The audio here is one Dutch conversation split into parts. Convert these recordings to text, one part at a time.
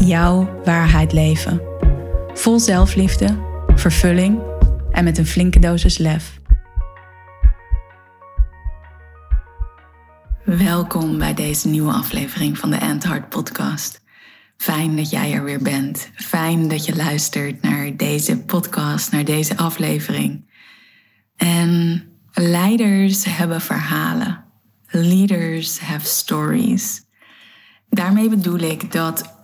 jouw waarheid leven. Vol zelfliefde, vervulling en met een flinke dosis lef. Welkom bij deze nieuwe aflevering van de End Podcast. Fijn dat jij er weer bent. Fijn dat je luistert naar deze podcast, naar deze aflevering. En leiders hebben verhalen. Leaders have stories. Daarmee bedoel ik dat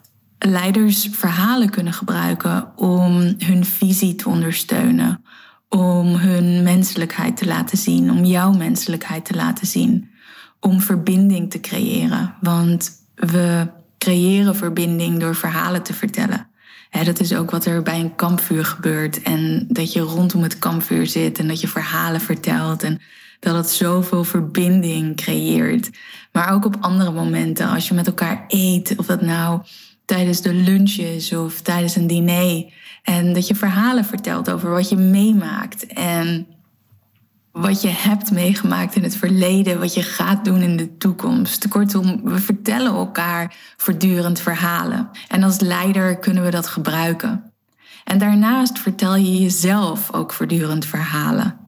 leiders verhalen kunnen gebruiken om hun visie te ondersteunen, om hun menselijkheid te laten zien, om jouw menselijkheid te laten zien, om verbinding te creëren. Want we creëren verbinding door verhalen te vertellen. dat is ook wat er bij een kampvuur gebeurt. En dat je rondom het kampvuur zit en dat je verhalen vertelt. En dat het zoveel verbinding creëert. Maar ook op andere momenten, als je met elkaar eet, of dat nou tijdens de lunches of tijdens een diner. En dat je verhalen vertelt over wat je meemaakt en wat je hebt meegemaakt in het verleden, wat je gaat doen in de toekomst. Kortom, we vertellen elkaar voortdurend verhalen. En als leider kunnen we dat gebruiken. En daarnaast vertel je jezelf ook voortdurend verhalen.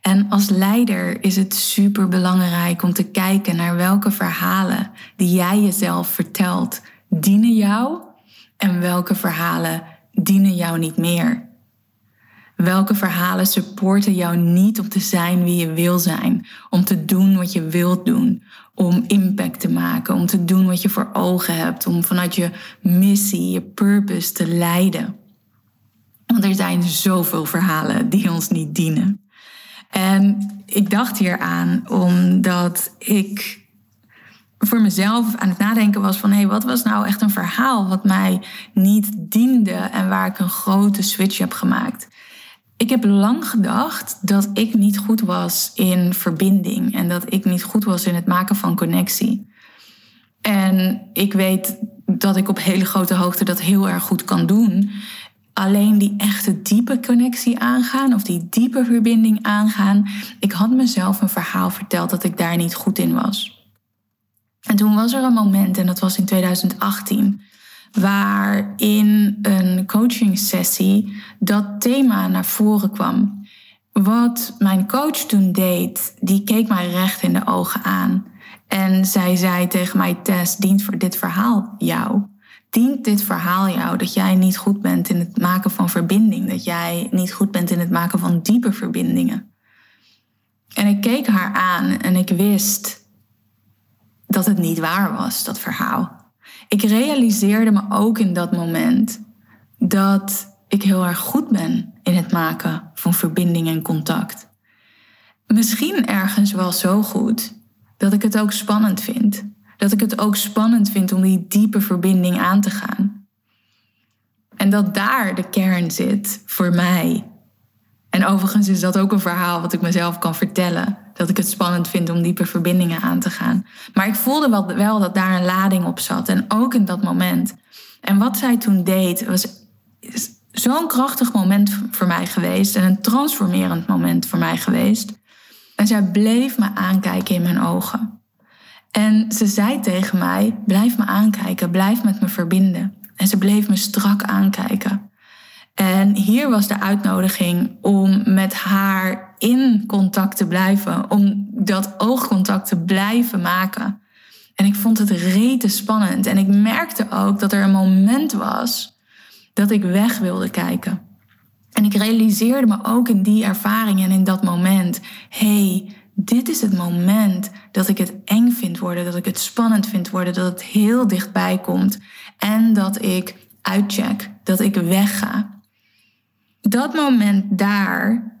En als leider is het super belangrijk om te kijken naar welke verhalen die jij jezelf vertelt dienen jou en welke verhalen dienen jou niet meer? Welke verhalen supporten jou niet om te zijn wie je wil zijn, om te doen wat je wilt doen, om impact te maken, om te doen wat je voor ogen hebt, om vanuit je missie, je purpose te leiden? Want er zijn zoveel verhalen die ons niet dienen. En ik dacht hier aan omdat ik voor mezelf aan het nadenken was van hé, hey, wat was nou echt een verhaal wat mij niet diende en waar ik een grote switch heb gemaakt. Ik heb lang gedacht dat ik niet goed was in verbinding en dat ik niet goed was in het maken van connectie. En ik weet dat ik op hele grote hoogte dat heel erg goed kan doen. Alleen die echte diepe connectie aangaan of die diepe verbinding aangaan. Ik had mezelf een verhaal verteld dat ik daar niet goed in was. En toen was er een moment, en dat was in 2018, waarin een coaching sessie dat thema naar voren kwam. Wat mijn coach toen deed, die keek mij recht in de ogen aan. En zij zei tegen mij, Tess, dient voor dit verhaal jou? Dient dit verhaal jou dat jij niet goed bent in het maken van verbinding? Dat jij niet goed bent in het maken van diepe verbindingen? En ik keek haar aan en ik wist dat het niet waar was, dat verhaal. Ik realiseerde me ook in dat moment dat ik heel erg goed ben in het maken van verbinding en contact. Misschien ergens wel zo goed dat ik het ook spannend vind. Dat ik het ook spannend vind om die diepe verbinding aan te gaan. En dat daar de kern zit voor mij. En overigens is dat ook een verhaal wat ik mezelf kan vertellen dat ik het spannend vind om diepe verbindingen aan te gaan. Maar ik voelde wel, wel dat daar een lading op zat. En ook in dat moment. En wat zij toen deed, was zo'n krachtig moment voor mij geweest. En een transformerend moment voor mij geweest. En zij bleef me aankijken in mijn ogen. En ze zei tegen mij: Blijf me aankijken, blijf met me verbinden. En ze bleef me strak aankijken. En hier was de uitnodiging om met haar in contact te blijven, om dat oogcontact te blijven maken. En ik vond het rete spannend. En ik merkte ook dat er een moment was dat ik weg wilde kijken. En ik realiseerde me ook in die ervaring en in dat moment: hey, dit is het moment dat ik het eng vind worden, dat ik het spannend vind worden, dat het heel dichtbij komt en dat ik uitcheck, dat ik wegga dat moment daar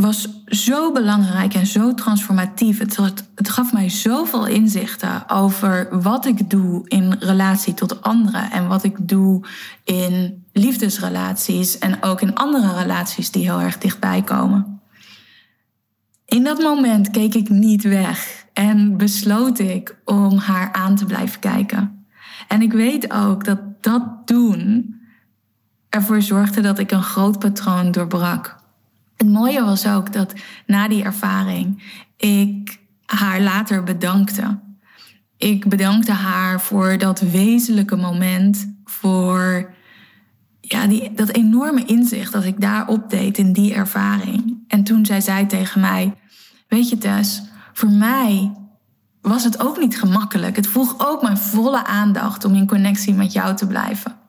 was zo belangrijk en zo transformatief. Het, gaf mij zoveel inzichten over wat ik doe in relatie tot anderen en wat ik doe in liefdesrelaties en ook in andere relaties die heel erg dichtbij komen. In dat moment keek ik niet weg en besloot ik om haar aan te blijven kijken. En ik weet ook dat dat doen ervoor zorgde dat ik een groot patroon doorbrak. Het mooie was ook dat na die ervaring ik haar later bedankte. Ik bedankte haar voor dat wezenlijke moment, voor ja, die, dat enorme inzicht dat ik daar opdeed in die ervaring. En toen zij zei tegen mij: Weet je, Tess, voor mij was het ook niet gemakkelijk. Het vroeg ook mijn volle aandacht om in connectie met jou te blijven.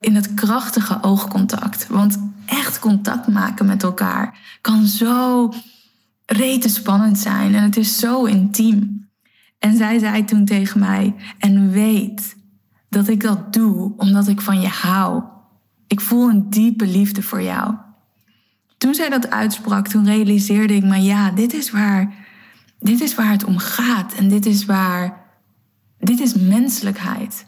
In het krachtige oogcontact. Want echt contact maken met elkaar kan zo rete spannend zijn en het is zo intiem. En zij zei toen tegen mij: En weet dat ik dat doe omdat ik van je hou. Ik voel een diepe liefde voor jou. Toen zij dat uitsprak, toen realiseerde ik me: ja, dit is waar, dit is waar het om gaat. En dit is waar, dit is menselijkheid.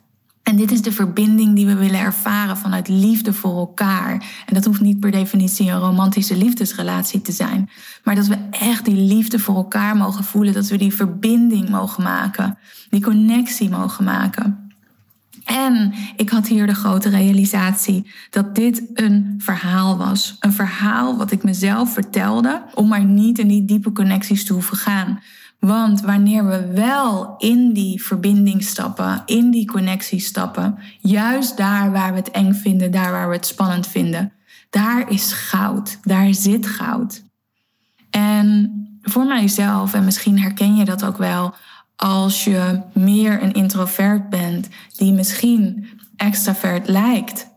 En dit is de verbinding die we willen ervaren vanuit liefde voor elkaar. En dat hoeft niet per definitie een romantische liefdesrelatie te zijn. Maar dat we echt die liefde voor elkaar mogen voelen. Dat we die verbinding mogen maken. Die connectie mogen maken. En ik had hier de grote realisatie dat dit een verhaal was. Een verhaal wat ik mezelf vertelde om maar niet in die diepe connecties te hoeven gaan. Want wanneer we wel in die verbinding stappen, in die connectie stappen, juist daar waar we het eng vinden, daar waar we het spannend vinden, daar is goud, daar zit goud. En voor mijzelf, en misschien herken je dat ook wel, als je meer een introvert bent, die misschien extravert lijkt,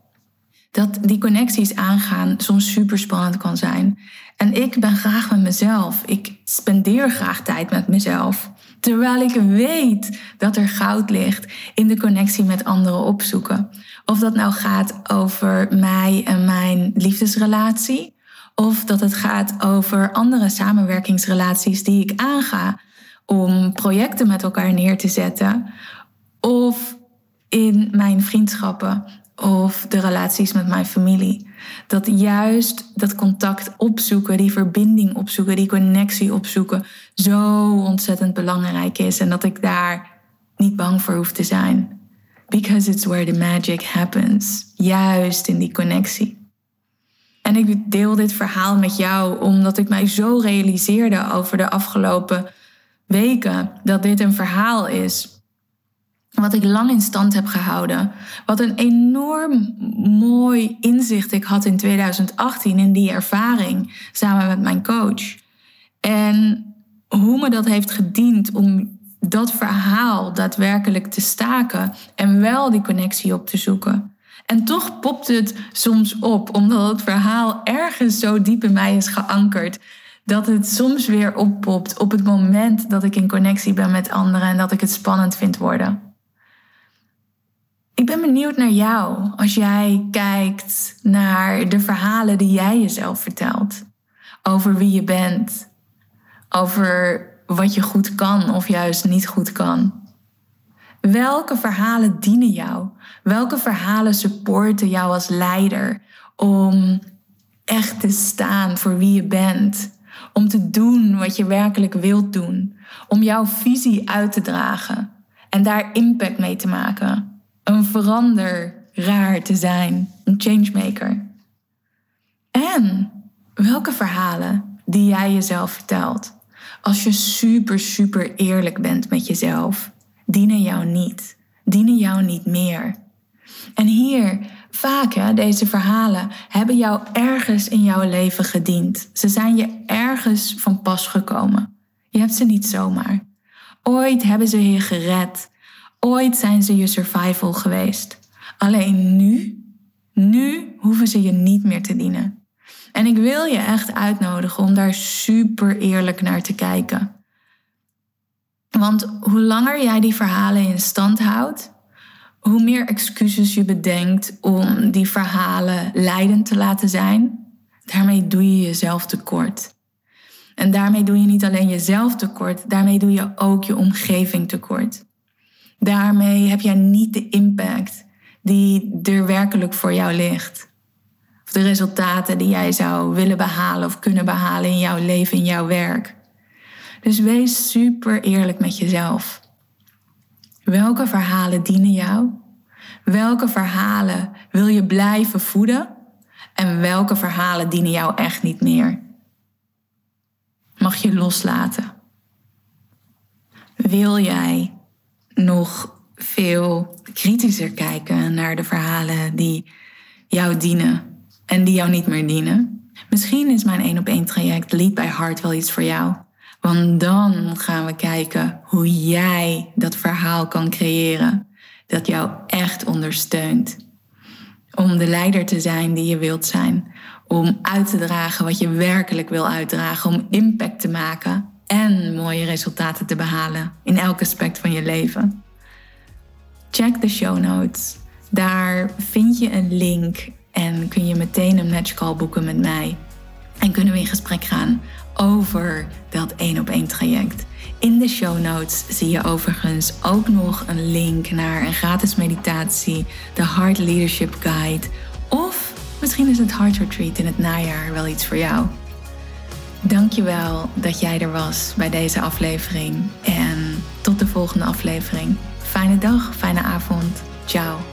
dat die connecties aangaan soms super spannend kan zijn. En ik ben graag met mezelf. Ik spendeer graag tijd met mezelf. Terwijl ik weet dat er goud ligt in de connectie met anderen opzoeken. Of dat nou gaat over mij en mijn liefdesrelatie. Of dat het gaat over andere samenwerkingsrelaties die ik aanga om projecten met elkaar neer te zetten. Of in mijn vriendschappen of de relaties met mijn familie. Dat juist dat contact opzoeken, die verbinding opzoeken, die connectie opzoeken, zo ontzettend belangrijk is. En dat ik daar niet bang voor hoef te zijn. Because it's where the magic happens. Juist in die connectie. En ik deel dit verhaal met jou omdat ik mij zo realiseerde over de afgelopen weken dat dit een verhaal is wat ik lang in stand heb gehouden. Wat een enorm mooi inzicht ik had in 2018 in die ervaring samen met mijn coach. En hoe me dat heeft gediend om dat verhaal daadwerkelijk te staken en wel die connectie op te zoeken. En toch popt het soms op, omdat het verhaal ergens zo diep in mij is geankerd. Dat het soms weer oppopt op het moment dat ik in connectie ben met anderen en dat ik het spannend vind worden. Ik ben benieuwd naar jou als jij kijkt naar de verhalen die jij jezelf vertelt. Over wie je bent. Over wat je goed kan of juist niet goed kan. Welke verhalen dienen jou? Welke verhalen supporten jou als leider om echt te staan voor wie je bent? Om te doen wat je werkelijk wilt doen. Om jouw visie uit te dragen en daar impact mee te maken een veranderaar te zijn, een changemaker. En welke verhalen die jij jezelf vertelt, als je super, super eerlijk bent met jezelf, dienen jou niet, dienen jou niet meer. En hier, vaak deze verhalen hebben jou ergens in jouw leven gediend. Ze zijn je ergens van pas gekomen. Je hebt ze niet zomaar. Ooit hebben ze je gered Ooit zijn ze je survival geweest. Alleen nu, nu hoeven ze je niet meer te dienen. En ik wil je echt uitnodigen om daar super eerlijk naar te kijken. Want hoe langer jij die verhalen in stand houdt, hoe meer excuses je bedenkt om die verhalen leidend te laten zijn. Daarmee doe je jezelf tekort. En daarmee doe je niet alleen jezelf tekort, daarmee doe je ook je omgeving tekort. Daarmee heb jij niet de impact die er werkelijk voor jou ligt. Of de resultaten die jij zou willen behalen of kunnen behalen in jouw leven, in jouw werk. Dus wees super eerlijk met jezelf. Welke verhalen dienen jou? Welke verhalen wil je blijven voeden? En welke verhalen dienen jou echt niet meer? Mag je loslaten? Wil jij nog veel kritischer kijken naar de verhalen die jou dienen en die jou niet meer dienen? Misschien is mijn één op één traject Lead by Heart wel iets voor jou. Want dan gaan we kijken hoe jij dat verhaal kan creëren dat jou echt ondersteunt. Om de leider te zijn die je wilt zijn. Om uit te dragen wat je werkelijk wil uitdragen. Om impact te maken en mooie resultaten te behalen in elk aspect van je leven. Check de show notes. Daar vind je een link en kun je meteen een matchcall boeken met mij. En kunnen we in gesprek gaan over dat één op één traject. In de show notes zie je overigens ook nog een link naar een gratis meditatie, de Heart Leadership Guide. Of misschien is het Heart Retreat in het najaar wel iets voor jou. Dankjewel dat jij er was bij deze aflevering. En tot de volgende aflevering. Fijne dag, fijne avond. Ciao.